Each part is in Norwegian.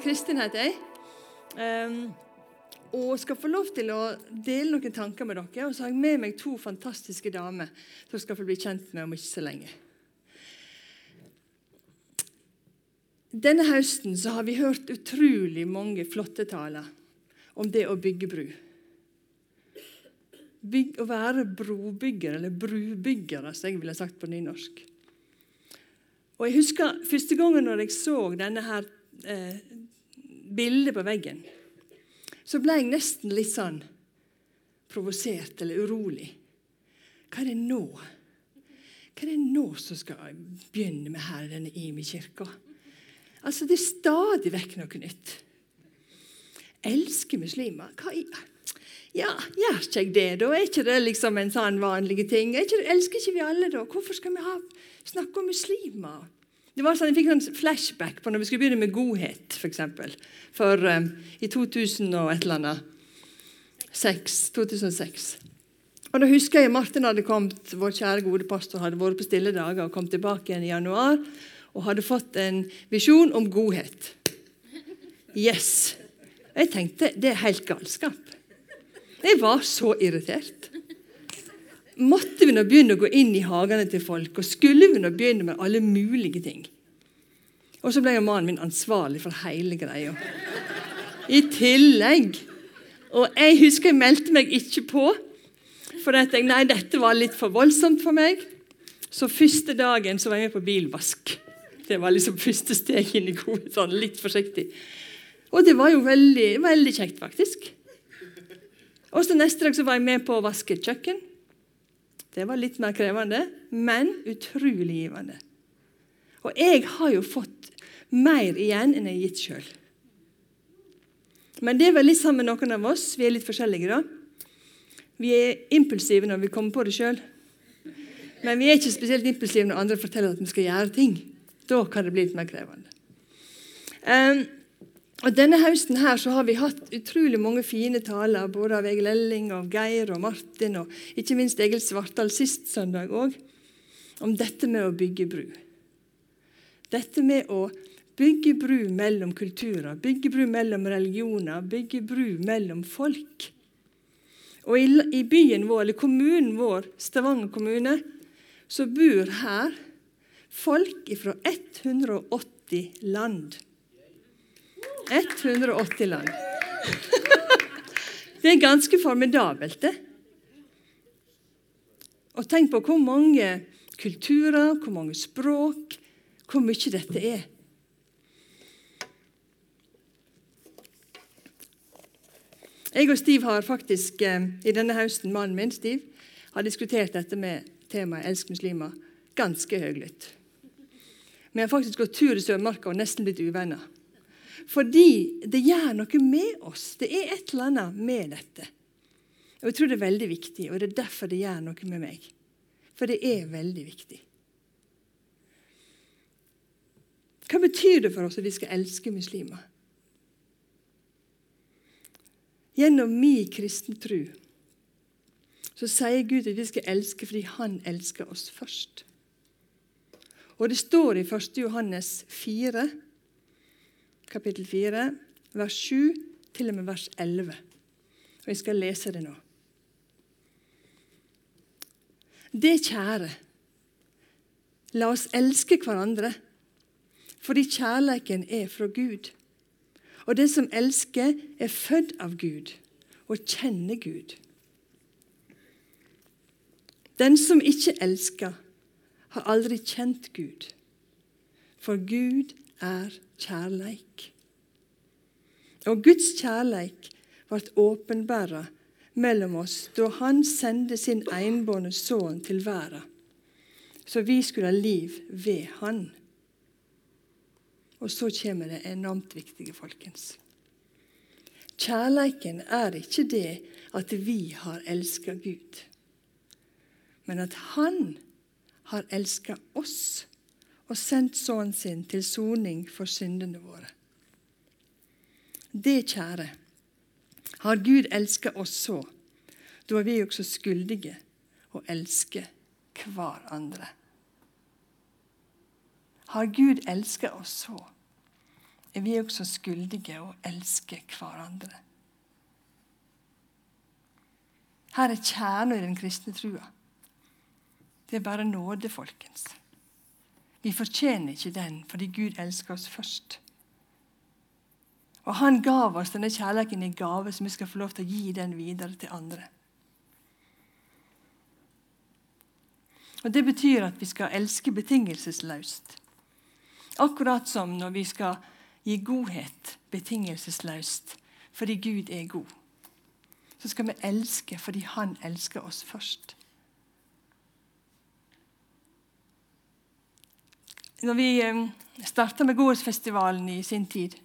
Kristin heter jeg. Um, og skal få lov til å dele noen tanker med dere. Og så har jeg med meg to fantastiske damer som skal få bli kjent med om ikke så lenge. Denne høsten så har vi hørt utrolig mange flotte taler om det å bygge bru. Bygg, å være brobygger, eller brubyggere, som jeg ville sagt på nynorsk. Og jeg husker Første gangen når jeg så denne her eh, bildet på veggen, så ble jeg nesten litt sånn provosert eller urolig. Hva er det nå? Hva er det nå som skal begynne med her i denne Imi-kirka? Altså, Det er stadig vekk noe nytt. Elsker muslimer? Hva i Ja, gjør ikke jeg det, da? Er ikke det liksom en sånn vanlig ting? Ikke, elsker ikke vi alle, da? Hvorfor skal vi ha, snakke om muslimer? Det var sånn, Jeg fikk en flashback på når vi skulle begynne med godhet, f.eks. For, eksempel. for um, i 2000 og et eller annet 6, 2006. Og da husker jeg Martin hadde kommet, vår kjære gode pastor hadde vært på stille dager og kom tilbake igjen i januar og hadde fått en visjon om godhet. Yes! Jeg tenkte det er helt galskap. Jeg var så irritert. Måtte vi nå begynne å gå inn i hagene til folk, og skulle vi nå begynne med alle mulige ting? Og så ble jo mannen min ansvarlig for hele greia. I tillegg. Og jeg husker jeg meldte meg ikke på, for jeg tenkte nei, dette var litt for voldsomt for meg. Så første dagen så var jeg med på bilvask. Det var liksom første steg inn i covid, Sånn litt forsiktig. Og det var jo veldig, veldig kjekt, faktisk. Og så Neste dag så var jeg med på å vaske et kjøkken. Det var litt mer krevende, men utrolig givende. Og jeg har jo fått mer igjen enn jeg har gitt sjøl. Men det er vel litt sammen med noen av oss. Vi er litt forskjellige, da. Vi er impulsive når vi kommer på det sjøl. Men vi er ikke spesielt impulsive når andre forteller at vi skal gjøre ting. Da kan det bli litt mer krevende. Um, og Denne høsten her så har vi hatt utrolig mange fine taler, både av Egil Elling, og Geir og Martin, og ikke minst Egil Svartdal sist søndag òg, om dette med å bygge bru. Dette med å bygge bru mellom kulturer, bygge bru mellom religioner, bygge bru mellom folk. Og i, i byen vår, eller kommunen vår, Stavanger kommune, så bor her folk fra 180 land. 180 land. Det er ganske formidabelt, det. Og tenk på hvor mange kulturer, hvor mange språk, hvor mye dette er. Jeg og Stiv har faktisk eh, i denne høsten, mannen min Stiv, har diskutert dette med temaet 'elsk muslimer' ganske høylytt. Vi har faktisk gått tur i Sørmarka og nesten blitt uvenner. Fordi det gjør noe med oss. Det er et eller annet med dette. Og Jeg tror det er veldig viktig, og det er derfor det gjør noe med meg. For det er veldig viktig. Hva betyr det for oss at vi skal elske muslimer? Gjennom min kristne tro så sier Gud at vi skal elske fordi Han elsker oss først. Og det står i 1. Johannes 4, kapittel 4, vers 7 til og med vers 11. Og jeg skal lese det nå. Det kjære, la oss elske hverandre, fordi kjærleiken er fra Gud. Og det som elsker, er født av Gud og kjenner Gud. Den som ikke elsker, har aldri kjent Gud, for Gud er kjærleik. Og Guds kjærleik ble åpenbæra mellom oss da Han sendte sin enbårne sønn til verden, så vi skulle ha liv ved Han. Og så kommer det enormt viktige, folkens. Kjærleiken er ikke det at vi har elska Gud, men at Han har elska oss og sendt Sønnen sin til soning for syndene våre. Det, kjære, har Gud elska oss så, da er vi også skyldige å elske hverandre. Har Gud elska oss så, er vi også skyldige å elske hverandre. Her er kjernen i den kristne trua. Det er bare nåde, folkens. Vi fortjener ikke den fordi Gud elsker oss først. Og Han gav oss denne kjærligheten i gave, så vi skal få lov til å gi den videre til andre. Og Det betyr at vi skal elske betingelsesløst. Akkurat som når vi skal gi godhet betingelsesløst fordi Gud er god. Så skal vi elske fordi Han elsker oss først. Når vi eh, starta med Godhetsfestivalen i sin tid,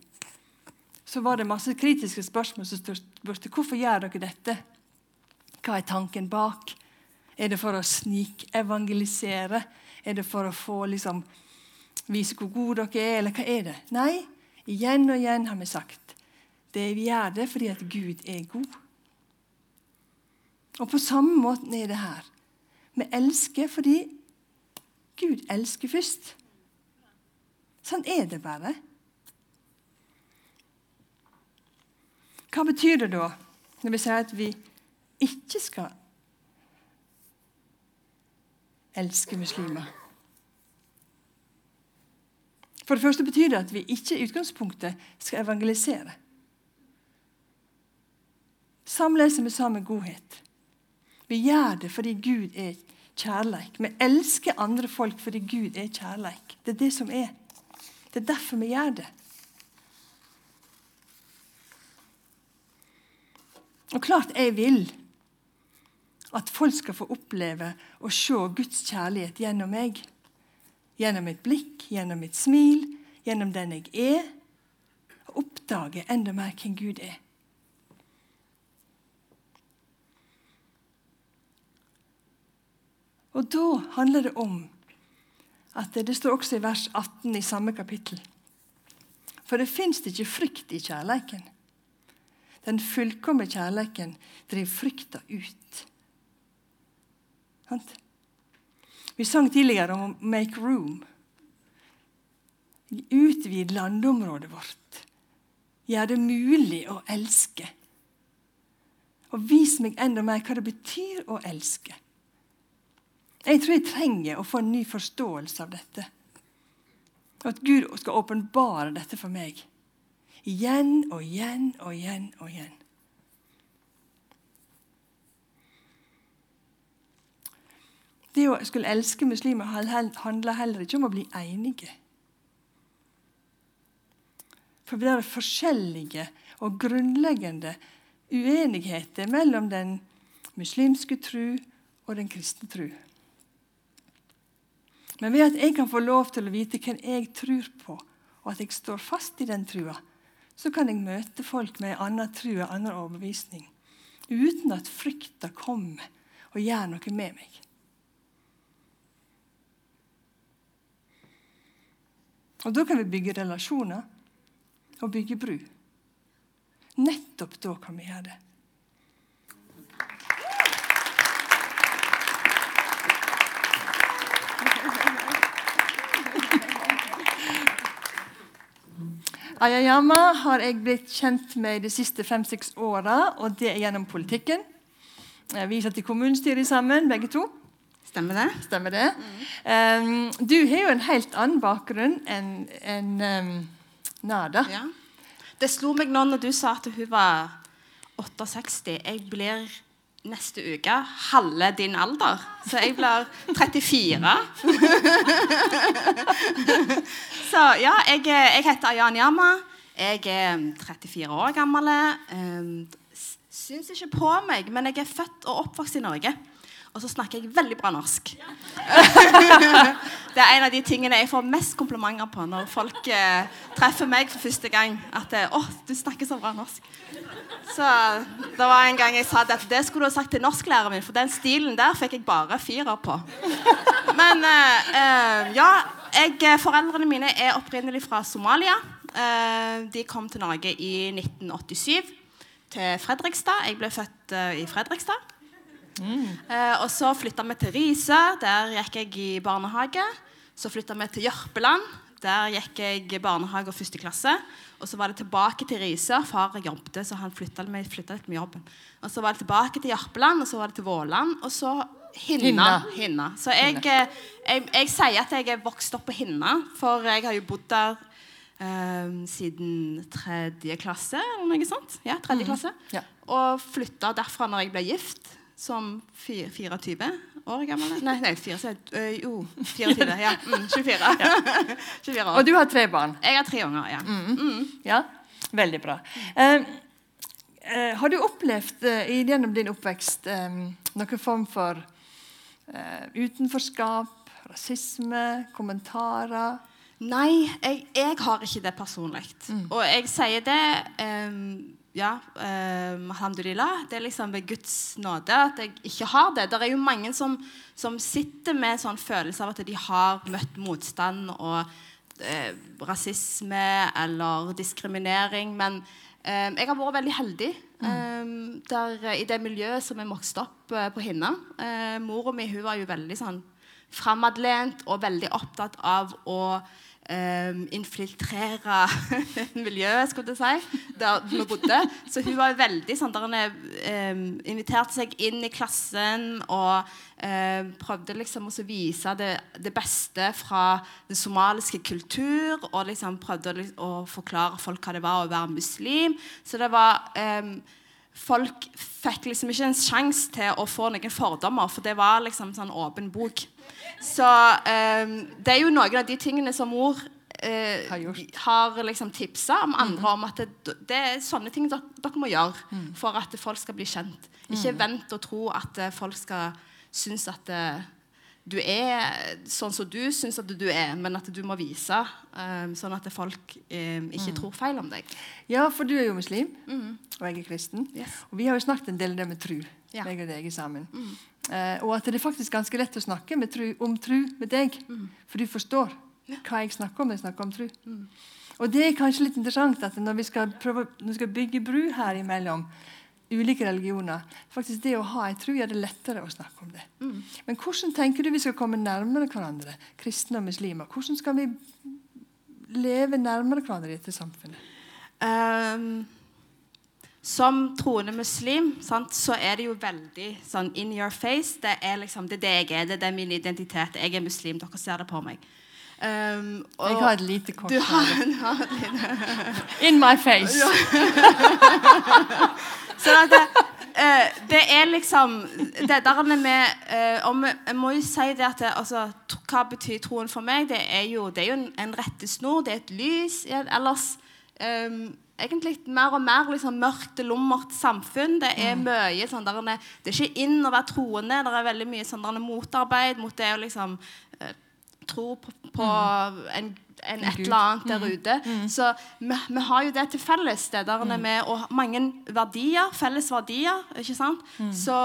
så var det masse kritiske spørsmål som spurte hvorfor gjør dere dette. Hva er tanken bak? Er det for å snikevangelisere? Er det for å få liksom, vise hvor gode dere er, eller hva er det? Nei, igjen og igjen har vi sagt det vi gjør det fordi at Gud er god. Og på samme måte er det her. Vi elsker fordi Gud elsker først. Sånn er det bare. Hva betyr det da når vi sier at vi ikke skal elske muslimer. For det første betyr det at vi ikke i utgangspunktet skal evangelisere. Samleser vi sammen godhet. Vi gjør det fordi Gud er kjærleik. Vi elsker andre folk fordi Gud er kjærleik. Det er det som er. Det er derfor vi gjør det. Og klart jeg vil at folk skal få oppleve å se Guds kjærlighet gjennom meg. Gjennom mitt blikk, gjennom mitt smil, gjennom den jeg er. Og oppdage enda mer hvem Gud er. Og da handler det om at det, står også i vers 18 i samme kapittel. For det fins ikke frykt i kjærleiken. Den fullkomne kjærleiken driver frykta ut. Vi sang tidligere om 'make room'. Utvid landområdet vårt. Gjør det mulig å elske. Og vis meg enda mer hva det betyr å elske. Jeg tror jeg trenger å få en ny forståelse av dette. Og at Gud skal åpenbare dette for meg. Igjen og igjen og igjen og igjen. Det å skulle elske muslimer handler heller ikke om å bli enige. For det er forskjellige og grunnleggende uenigheter mellom den muslimske tru og den kristne tru. Men ved at jeg kan få lov til å vite hvem jeg tror på, og at jeg står fast i den trua, så kan jeg møte folk med en annen tru og en annen overbevisning uten at frykta kommer og gjør noe med meg. Og Da kan vi bygge relasjoner og bygge bru. Nettopp da kan vi gjøre det. Ayayama har jeg blitt kjent med de siste fem-seks åra, og det er gjennom politikken. Vi satt i kommunestyret sammen, begge to. Stemmer det? Stemmer det. Mm. Um, du har jo en helt annen bakgrunn enn en, um, Nada. Ja. Det slo meg nå når du sa at hun var 68. Jeg blir neste uke halve din alder. Så jeg blir 34. så ja, jeg, jeg heter Ayan Yama. Jeg er 34 år gammel. Um, syns ikke på meg, men jeg er født og oppvokst i Norge. Og så snakker jeg veldig bra norsk. det er en av de tingene jeg får mest komplimenter på når folk eh, treffer meg for første gang. At eh, 'Å, du snakker så bra norsk'. Så det var en gang jeg sa at det skulle du ha sagt til norsklæreren min, for den stilen der fikk jeg bare firer på. Men eh, eh ja, jeg, eh, foreldrene mine er opprinnelig fra Somalia. Eh, de kom til Norge i 1987, til Fredrikstad. Jeg ble født i Fredrikstad. Mm. Eh, og så flytta vi til Riise. Der gikk jeg i barnehage. Så flytta vi til Jørpeland. Der gikk jeg barnehage og første klasse. Og så var det tilbake til Risør. Far jobbet, så han flytta litt med jobben. Og så var det tilbake til Jørpeland, og så var det til Våland, og så Hinna. Hinna. Så jeg, eh, jeg, jeg sier at jeg er vokst opp på Hinna, for jeg har jo bodd der eh, siden tredje klasse, eller noe sånt. Ja, tredje klasse. Ja. Og flytta derfra når jeg ble gift, som 24 år gammel. Nei, nei 24, øh, jo, 24. Ja, mm, 24. 24 år. Og du har tre barn. Jeg har tre unger, ja. Ja, veldig bra. Eh, eh, har du opplevd eh, gjennom din oppvekst eh, noen form for eh, utenforskap, rasisme, kommentarer? Nei, jeg, jeg har ikke det personlig. Og jeg sier det ehm, ja, eh, alhamdulillah. Det er liksom ved Guds nåde at jeg ikke har det. Det er jo mange som, som sitter med en sånn følelse av at de har møtt motstand og eh, rasisme eller diskriminering. Men eh, jeg har vært veldig heldig ehm, der, i det miljøet som jeg vokste opp eh, på Hinna. Eh, Mora mi hun var jo veldig sånn framadlent og veldig opptatt av å eh, infiltrere miljøet, skulle jeg si, der vi bodde. Så hun var veldig sånn der eh, inviterte seg inn i klassen og um, prøvde liksom å vise det, det beste fra den somaliske kultur, og liksom prøvde å, å forklare folk hva det var å være muslim. Så det var eh, folk fikk liksom ikke en sjanse til å få noen fordommer, for det var liksom sånn åpen bok. Så um, det er jo noen av de tingene som mor uh, Har har liksom tipsa om andre om at det, det er sånne ting dere, dere må gjøre for at folk skal bli kjent. Ikke vent og tro at eh, folk skal synes at eh, du er sånn som du syns at du er, men at du må vise, um, sånn at folk um, ikke tror feil om deg. Ja, for du er jo muslim, og jeg er kristen. Yes. Og vi har jo snakket en del om det med tru, Ja. meg og deg sammen. Eh, og at det er faktisk ganske lett å snakke med tru, om tru med deg, for du forstår hva jeg snakker om når jeg snakker om tru. Og det er kanskje litt interessant at når vi skal, prøve, når vi skal bygge bru her imellom ulike religioner, faktisk det å ha en tro gjør det lettere å snakke om det. Men hvordan tenker du vi skal komme nærmere hverandre, kristne og muslimer? Hvordan skal vi leve nærmere hverandre i dette samfunnet? Um, som troende muslim sant, så er det jo veldig sånn in your face. Det er liksom, det er det jeg er, det er min identitet. Jeg er muslim, dere ser det på meg. Um, Jeg har et lite kort Du har, du har et lite In my face! Så at det, eh, det er liksom Det der med eh, om, Jeg må jo si det at det, altså, tro- Hva betyr troen for meg? Det er jo, det er jo en, en rettesnor, det er et lys. Ellers eh, egentlig mer og mer liksom, mørkt lummert samfunn. Det er mye sånn der, Det er ikke inn å være troende. Det er veldig mye sånn der, motarbeid mot det å liksom eh, tro på, på en, en et eller annet der ute. Så vi, vi har jo det til felles, det der med og mange verdier, felles verdier. ikke sant? Så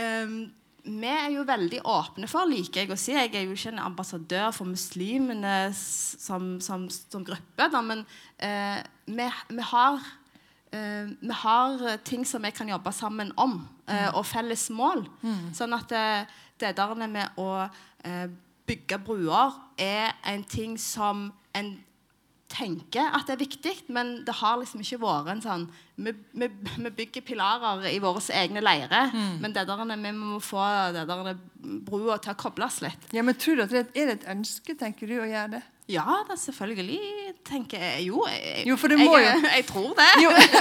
um, vi er jo veldig åpne for, liker jeg å si. Jeg er jo ikke en ambassadør for muslimene som, som, som gruppe, da, men uh, vi, vi har uh, vi har ting som vi kan jobbe sammen om, eh, og felles mål. Sånn at det, det der med å bygge bruer er en ting som en tenker at det er viktig, men det har liksom ikke vært en sånn Vi, vi, vi bygger pilarer i våre egne leirer, men det der, vi må få det der brua til å kobles litt. Ja, men tror du at det er det et ønske, tenker du, å gjøre det? Ja, da selvfølgelig tenker jeg. Jo, jeg, Jo, jeg, jo- jeg tror det.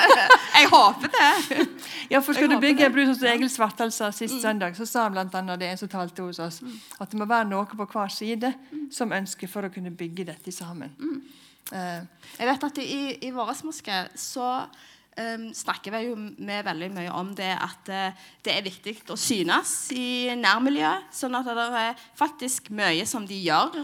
jeg håper det. Ja, for Jeg skal du bygge en bru, sånn som Egil Svartdal sa sist søndag, så sa han annet det en som talte hos oss, at det må være noe på hver side som ønsker for å kunne bygge dette sammen. Uh, Jeg vet at i, i vår moské så um, snakker vi jo med veldig mye om det at eh, det er viktig å synes i nærmiljøet. Sånn at det er faktisk mye som de gjør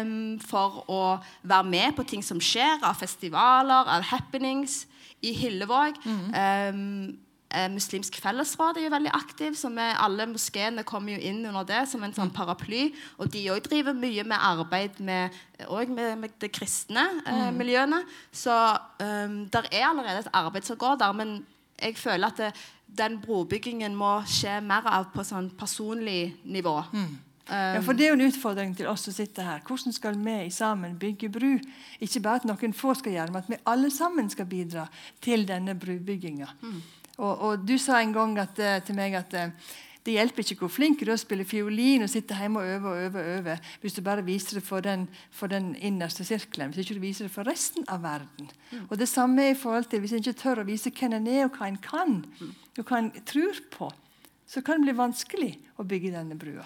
um, for å være med på ting som skjer, av festivaler, av happenings i Hillevåg. Um, eh, Muslimsk fellesråd er jo veldig aktiv, så vi, alle moskeene kommer jo inn under det som en sånn paraply. Og de òg driver mye med arbeid med, med, med det kristne eh, miljøene. Så um, der er allerede et arbeid som går der, men jeg føler at det, den brobyggingen må skje mer av på sånn personlig nivå. Ja, for Det er jo en utfordring til oss som sitter her. Hvordan skal vi sammen bygge bru? Ikke bare at noen få skal gjøre, men at vi alle sammen skal bidra til denne brubygginga. Mm. Og, og, du sa en gang at, eh, til meg at eh, det hjelper ikke hvor flink du er å spille fiolin og sitte hjemme og øve og øve, og øve hvis du bare viser det for den, for den innerste sirkelen. Hvis ikke du viser det for resten av verden. Mm. Og det samme i forhold til hvis en ikke tør å vise hvem en er, og hva en kan, Mm. og hva en tror på, så kan det bli vanskelig å bygge denne brua.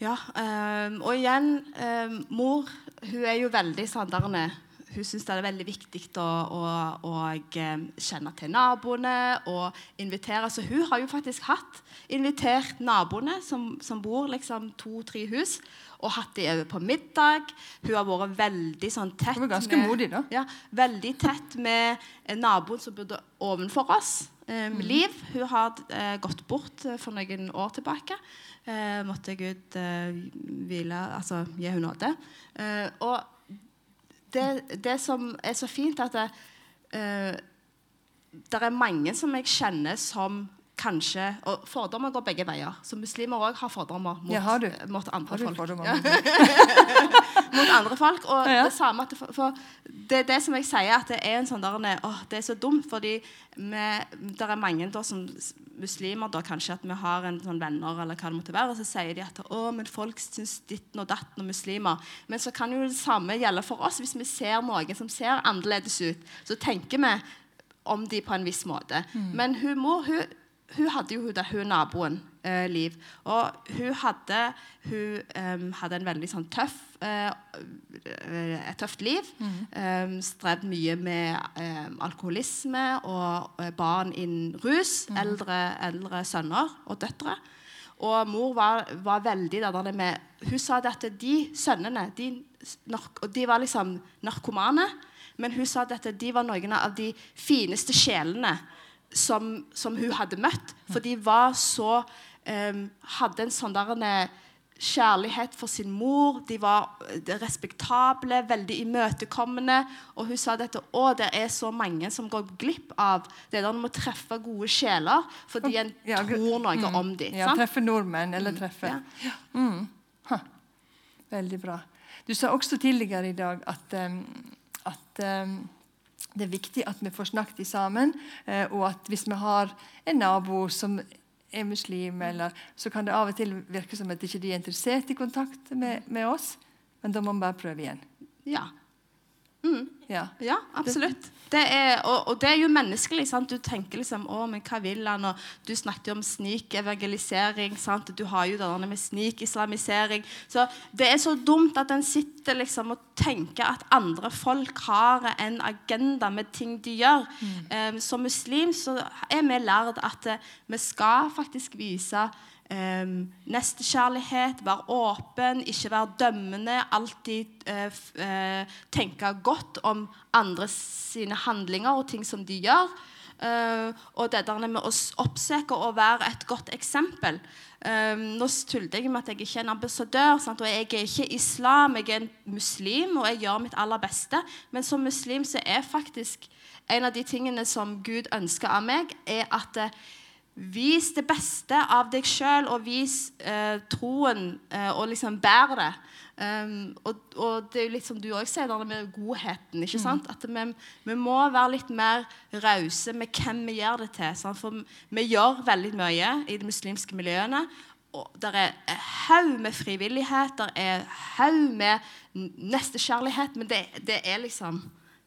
Ja, øh, og igjen, øh, mor hun er jo veldig sånn der hun- Hun syns det er veldig viktig å, å, å ehm, kjenne til naboene og invitere. Så hun har jo faktisk hatt invitert naboene som, som bor liksom to-tre hus, og hatt de over på middag. Hun har vært veldig sånn tett Hun var ganske modig, da. Ja, veldig tett med eh, naboen som bodde ovenfor oss. Um, mm. Liv hun har uh, gått bort uh, for noen år tilbake. Uh, måtte Gud eh, hvile, altså gi henne nåde. Eh, og det, det som er så fint, at det, uh, det er mange som jeg kjenner som kanskje Og fordommer går begge veier. Så muslimer òg har fordommer mot, Ja, har du? mot andre Har du folk. Ja mot andre folk. Og Ja. det samme at for, for det er det som jeg sier, at det er en sånn der, åh, det er så dumt, fordi det er mange da, som muslimer da, kanskje at vi har en sånn venner, eller hva det måtte være, og så sier de at å, men folk syns ditten og datten og muslimer. Men så kan jo det samme gjelde for oss. Hvis vi ser noen som ser annerledes ut, så tenker vi om de på en viss måte. Men hun mor, hun, hun hadde jo hun, naboen, eh, Liv. Og hun hadde, hun, um, hadde en veldig sånn tøff eh, eh, et tøft liv. Em, strevd mye med um, alkoholisme og eh, barn innen rus. Eldre, eldre sønner og døtre. Og mor var, var veldig der, med Hun sa at de sønnene de, de var liksom narkomane. Men hun sa at de var noen av de fineste sjelene som, som hun hadde møtt. For de var så um, Hadde en sånn der kjærlighet for sin mor. De var eh, respektable, veldig imøtekommende. Og hun sa dette å, det er så mange som går glipp av det der med å treffe gode sjeler fordi en Ja, tror noe mm. om dem. Ja, treffe nordmenn, eller treffe Ja. Mm. Veldig bra. Du sa også tidligere i dag at, um, at em, det er viktig at vi får snakket sammen, eh, og at hvis vi har en nabo som er muslim, eller, så kan det av og til virke som at de ikke er interessert i kontakt med, med oss. Men da må vi bare prøve igjen. Ja. Ja. Ja, absolutt. Det er, og, og det er jo menneskelig. sant? Du tenker liksom å, men hva vil han? Og du snakket jo om snikevangelisering. Du har jo det med snikislamisering. Så det er så dumt at en sitter liksom og tenker at andre folk har en agenda med ting de gjør. Eh, som muslim så er vi lært at eh, vi skal faktisk vise Um, nestekjærlighet, være åpen, ikke være dømmende. Alltid uh, eh, tenke godt om andre sine handlinger og ting som de gjør. Uh, og det der med å oppsøke og være et godt eksempel. Um, nå tuller jeg med at jeg ikke er en ambassadør, sant? og jeg er ikke islam, jeg er en muslim, og jeg gjør mitt aller beste. Men som muslim så er faktisk en av de tingene som Gud ønsker av meg, er at eh, Vis det beste av deg sjøl, og vis eh, troen, eh, og liksom bær det. Um, og, og det er jo litt som du òg sier, det med godheten. ikke sant? At vi, vi må være litt mer rause med hvem vi gjør det til. Sant? For vi gjør veldig mye i de muslimske miljøene. Og det er haug med frivillighet, det er haug med nestekjærlighet, men det, det er liksom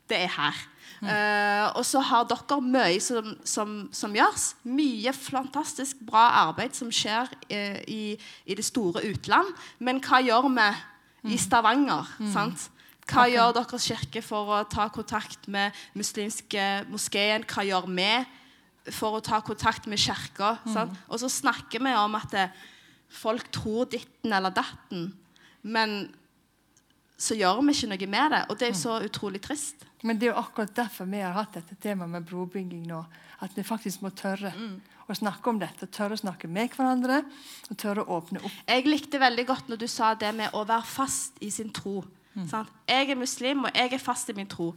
Det er her. Eh, og så har dere mye som, som, som gjøres. Mye fantastisk bra arbeid som skjer uh, i, i det store utland. Men hva gjør vi i Stavanger? sant? Hva gjør deres kirke for å ta kontakt med muslimske moskeen? Hva gjør vi for å ta kontakt med kirka? sant? Og så snakker vi om at det, folk tror ditten eller datten. Men så gjør vi ikke noe med det. Og det er så utrolig trist. Men det er jo akkurat derfor vi har hatt dette temaet med brobygging nå. At vi faktisk må tørre å snakke om dette. Tørre å snakke med hverandre og tørre å åpne opp. Jeg likte veldig godt når du sa det med å være fast i sin tro. Sant? Jeg er muslim, og jeg er fast i min tro.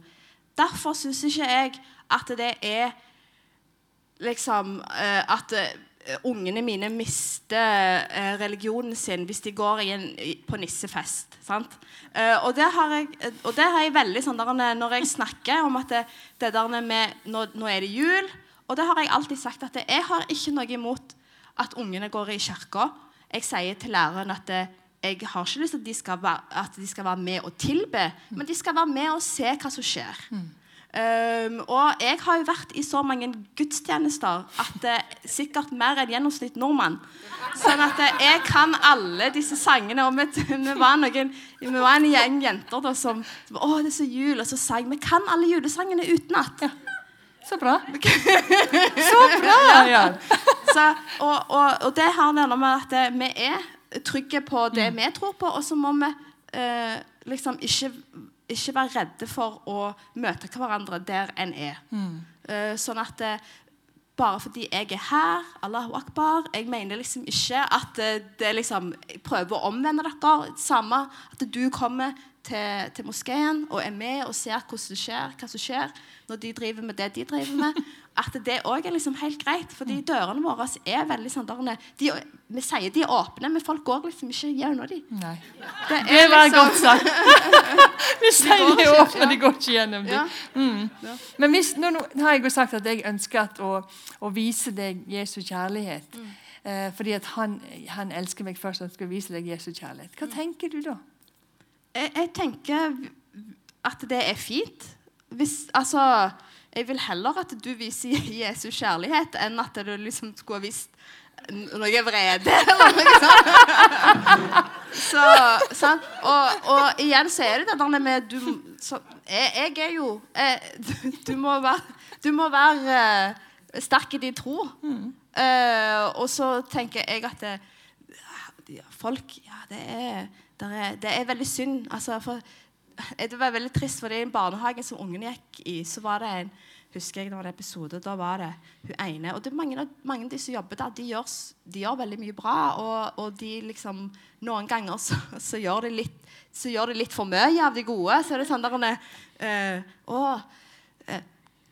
Derfor syns ikke jeg at det er liksom eh, At eh, ungene mine mister eh, religionen sin hvis de går en, på nissefest. Eh, og, det jeg, eh, og det har jeg veldig sånn når jeg snakker om at det, det med nå, nå er det jul Og det har jeg alltid sagt at jeg har ikke noe imot at ungene går i kirka. Jeg sier til læreren at jeg har ikke lyst til at de skal være, at de skal være med og tilbe, men de skal være med og se hva som skjer. Um, og jeg har jo vært i så mange gudstjenester at det er sikkert mer enn gjennomsnitt nordmann. Sånn at eh, jeg kan alle disse sangene. Og vi, vi, var, noen, vi var en gjeng jenter da, som Å, det er så jul. Og så sang vi kan alle julesangene utenat. Ja. Så bra. så bra! Ja. så, og, og, og, det har noe med at eh, vi er trygge på det mm. vi tror på, og så må vi uh, liksom ikke ikke være redde for å møte hverandre der en er. Mm. Uh, sånn at uh, bare fordi jeg er her, Allahu akbar Jeg mener liksom ikke at uh, det liksom Jeg prøver å omvende dere. Samme at du kommer til, til moskeen og er med og ser hvordan det skjer, hva som skjer når de driver med det de driver med. At det òg er liksom helt greit. Fordi dørene våre er veldig sånn de, Vi sier de er åpne, men folk går liksom ikke gjennom dem. Det, det var liksom, godt sagt. vi sier de er åpne, de går ikke gjennom dem. Ja. Mm. Ja. Men hvis, nå, nå, har jeg jo sagt at jeg ønsker å, å vise deg Jesu kjærlighet. Mm. Eh, fordi at han, han, elsker meg først og skal vise deg Jesu kjærlighet. Hva mm. tenker du da? Jeg, jeg tenker at det er fint. Hvis, altså, jeg vil heller at du viser Jesus kjærlighet, enn at du liksom skulle ha visst noe vrede eller noe. Så, sant? og, og, igjen så er det det der med du, så, jeg, jeg, er jo jeg, du, du, må være, du må være uh, sterk i din tro. Mm. Uh, og så tenker jeg at det, folk Ja, det er, det er, det er veldig synd. Altså, for det var veldig trist, for i en barnehage som ungene gikk i, så var det en husker jeg det var en episode, da var det hun ene Og det er mange, mange av de som jobber der, de gjør, de gjør veldig mye bra. Og, og, de liksom Noen ganger så, så, gjør de litt, så gjør de litt for mye av de gode. Så er det sånn der uh,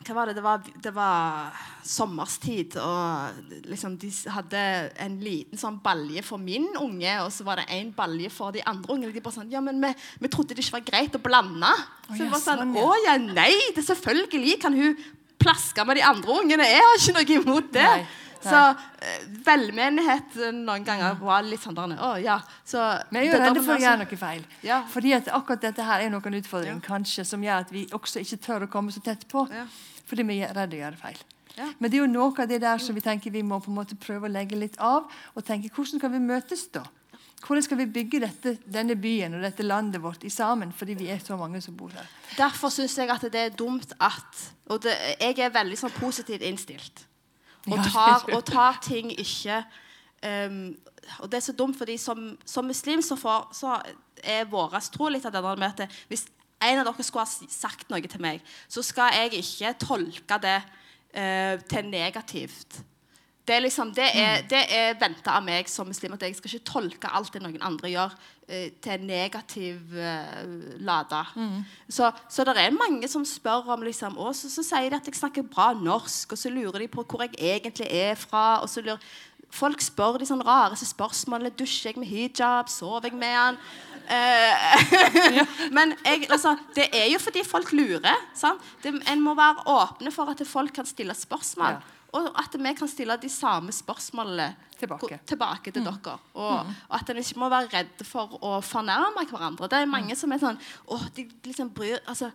hva var det? Det var, det var sommerstid, og liksom de hadde en liten sånn balje for min unge, og så var det en balje for de andre ungene. De bare sånn, ja, men vi, vi trodde det ikke var greit å blande. Så vi var sånn, sånn Å ja, nei, det selvfølgelig kan hun plaske med de andre ungene. Jeg har ikke noe imot det. Nei. Så uh, velmenighet noen ganger var litt sånn der, oh, ja. Så, Men jeg er redd for å gjøre noe feil. Ja. Fordi at akkurat dette her er noen utfordring ja. kanskje, som gjør at vi også ikke tør å komme så tett på. Ja. Fordi vi er redde å gjøre feil. Ja. Men det er jo noe av det der som vi tenker vi må på en måte prøve å legge litt av. Og tenke hvordan skal vi møtes da? Hvordan skal vi bygge dette, denne byen og dette landet vårt i sammen? Fordi vi er så mange som bor her. Derfor syns jeg at det er dumt at Og det, jeg er veldig sånn positivt innstilt. Og tar, og tar ting ikke um, Og det er så dumt, fordi som, som muslim så, får, så er vår tro litt av det der med at hvis en av dere skulle ha sagt noe til meg, så skal jeg ikke tolke det uh, til negativt. Det er, liksom, det er, mm. det er venta av meg som muslim at jeg skal ikke tolke alt det noen andre gjør, uh, til negativ uh, lada. Mm. Så, så det er mange som spør om liksom, og så, så, sier de at jeg snakker bra norsk, og så lurer de på hvor jeg egentlig er fra. og så lurer Folk spør de sånne rareste spørsmålene. Dusjer jeg med hijab? Sover jeg med han? Eh, men jeg, altså, det er jo fordi folk lurer. Det, en må være åpne for at folk kan stille spørsmål. Ja. Og at vi kan stille de samme spørsmålene tilbake, tilbake til mm. dere. Og, mm. og, at en ikke må være redd for å fornærme hverandre. Det er mange mm. som er sånn å, de liksom bryr, altså,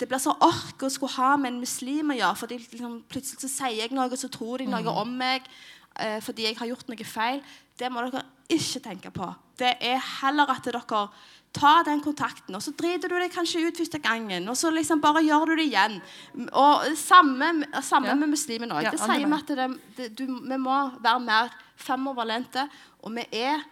det blir så ork å skulle ha med en muslim å gjøre. For liksom, plutselig så sier jeg noe, og så tror de noe mm. om meg eh, fordi jeg har gjort noe feil. Det må dere ikke tenke på. Det er heller at dere tar den kontakten, og så driter du deg kanskje ut første gangen, og så liksom bare gjør du det igjen. Og Samme, samme ja. med muslimene òg. Ja, det sier vi at det, det, du, vi må være mer femoverlente, og vi er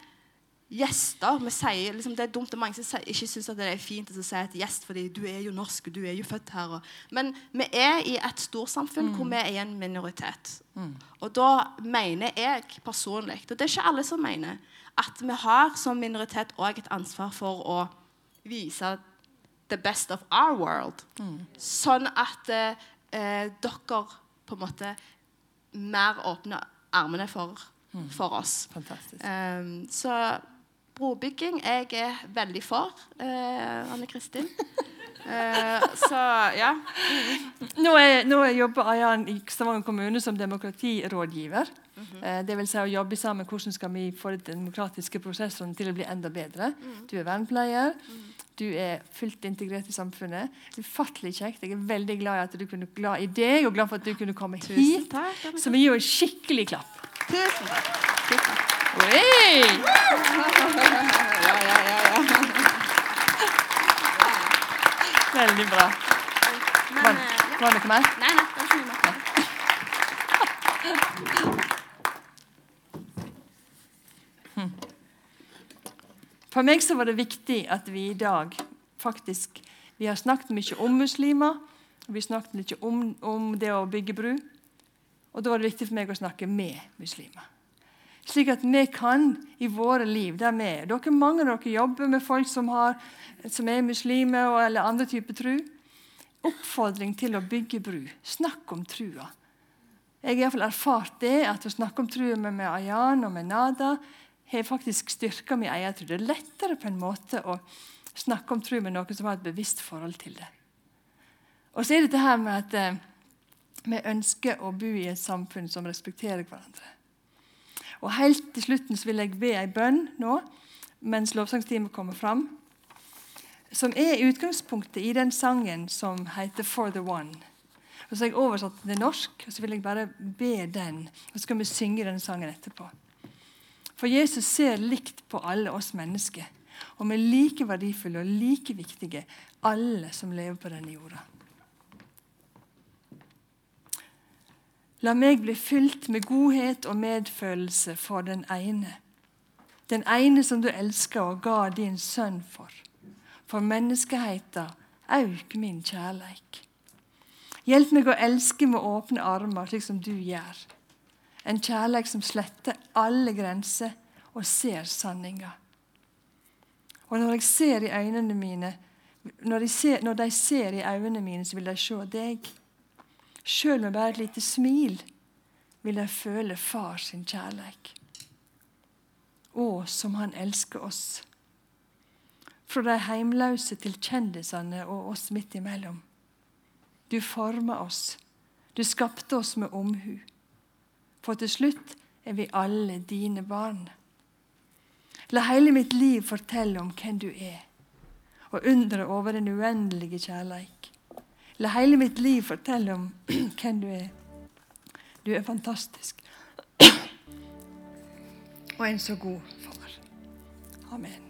gjester vi sier, liksom, Det er dumt at mange som ikke syns det er fint å si et gjest, fordi du er jo norsk, og du er jo født her. Og, men vi er i et storsamfunn mm. hvor vi er en minoritet. Mm. Og da mener jeg personlig, og det er ikke alle som mener, at vi har som minoritet òg et ansvar for å vise the best of our world. Mm. Sånn at eh, dere på en måte mer åpner armene for, for oss. Fantastisk. Um, så brobygging jeg er veldig for, eh, Anne Kristin. Uh, så ja. Nå, er, nå jobber Ayan i Stavanger kommune som demokratirådgiver. Eh, det vil si å jobbe sammen hvordan skal vi få de demokratiske prosessene til å bli enda bedre. Du er vernepleier. Du er fullt integrert i samfunnet. Ufattelig kjekt. Jeg er veldig glad i at du kunne glad i deg og glad for at du kunne komme Tusen hit. takk. Så vi gir jo en skikkelig klapp. Tusen takk. Tusen takk. Oi! Ja, ja, ja, ja. Veldig bra. Var, eh, var det noe mer? Nei, nei, det ikke mye mer. For meg så var det viktig at vi i dag faktisk Vi har snakket mye om muslimer. Vi snakket mye om, om det å bygge bru. Og da var det viktig for meg å snakke med muslimer. Slik at vi kan i våre liv der vi er dere, Mange av dere jobber med folk som, har, som er muslimer og, eller andre typer tru. Oppfordring til å bygge bru. Snakk om trua. Jeg har i hvert fall erfart det, at å snakke om trua med, med Ayan og med Nada har faktisk styrka min egen tro. Det er lettere på en måte å snakke om tro med noen som har et bevisst forhold til det. Og så er det dette her med at eh, vi ønsker å bo i et samfunn som respekterer hverandre. Og Helt til slutten så vil jeg be ei bønn nå, mens lovsangstimen kommer fram, som er utgangspunktet i den sangen som heter 'For the One'. Og så har jeg oversatt den til norsk, og så vil jeg bare be den. Og så skal vi synge den sangen etterpå. For Jesus ser likt på alle oss mennesker. Og vi er like verdifulle og like viktige, alle som lever på denne jorda. La meg bli fylt med godhet og medfølelse for den ene. Den ene som du elsker og ga din sønn for. For menneskeheten auk min kjærleik. Hjelp meg å elske med åpne armer, slik som du gjør. En kjærleik som sletter alle grenser og ser sanninga. Og når jeg ser i øynene mine, når de ser, når de ser i øynene mine, så vil de se deg. Sjøl med bare et lite smil vil de føle far sin kjærleik. Å, som han elsker oss. Fra de heimløse til kjendisene og oss midt imellom. Du forma oss. Du skapte oss med omhu. For til slutt er vi alle dine barn. La hele mitt liv fortelle om hvem du er, og undre over den uendelige kjærleik. La hele mitt liv fortelle om hvem du er. Du er fantastisk. Og en så god far. Amen.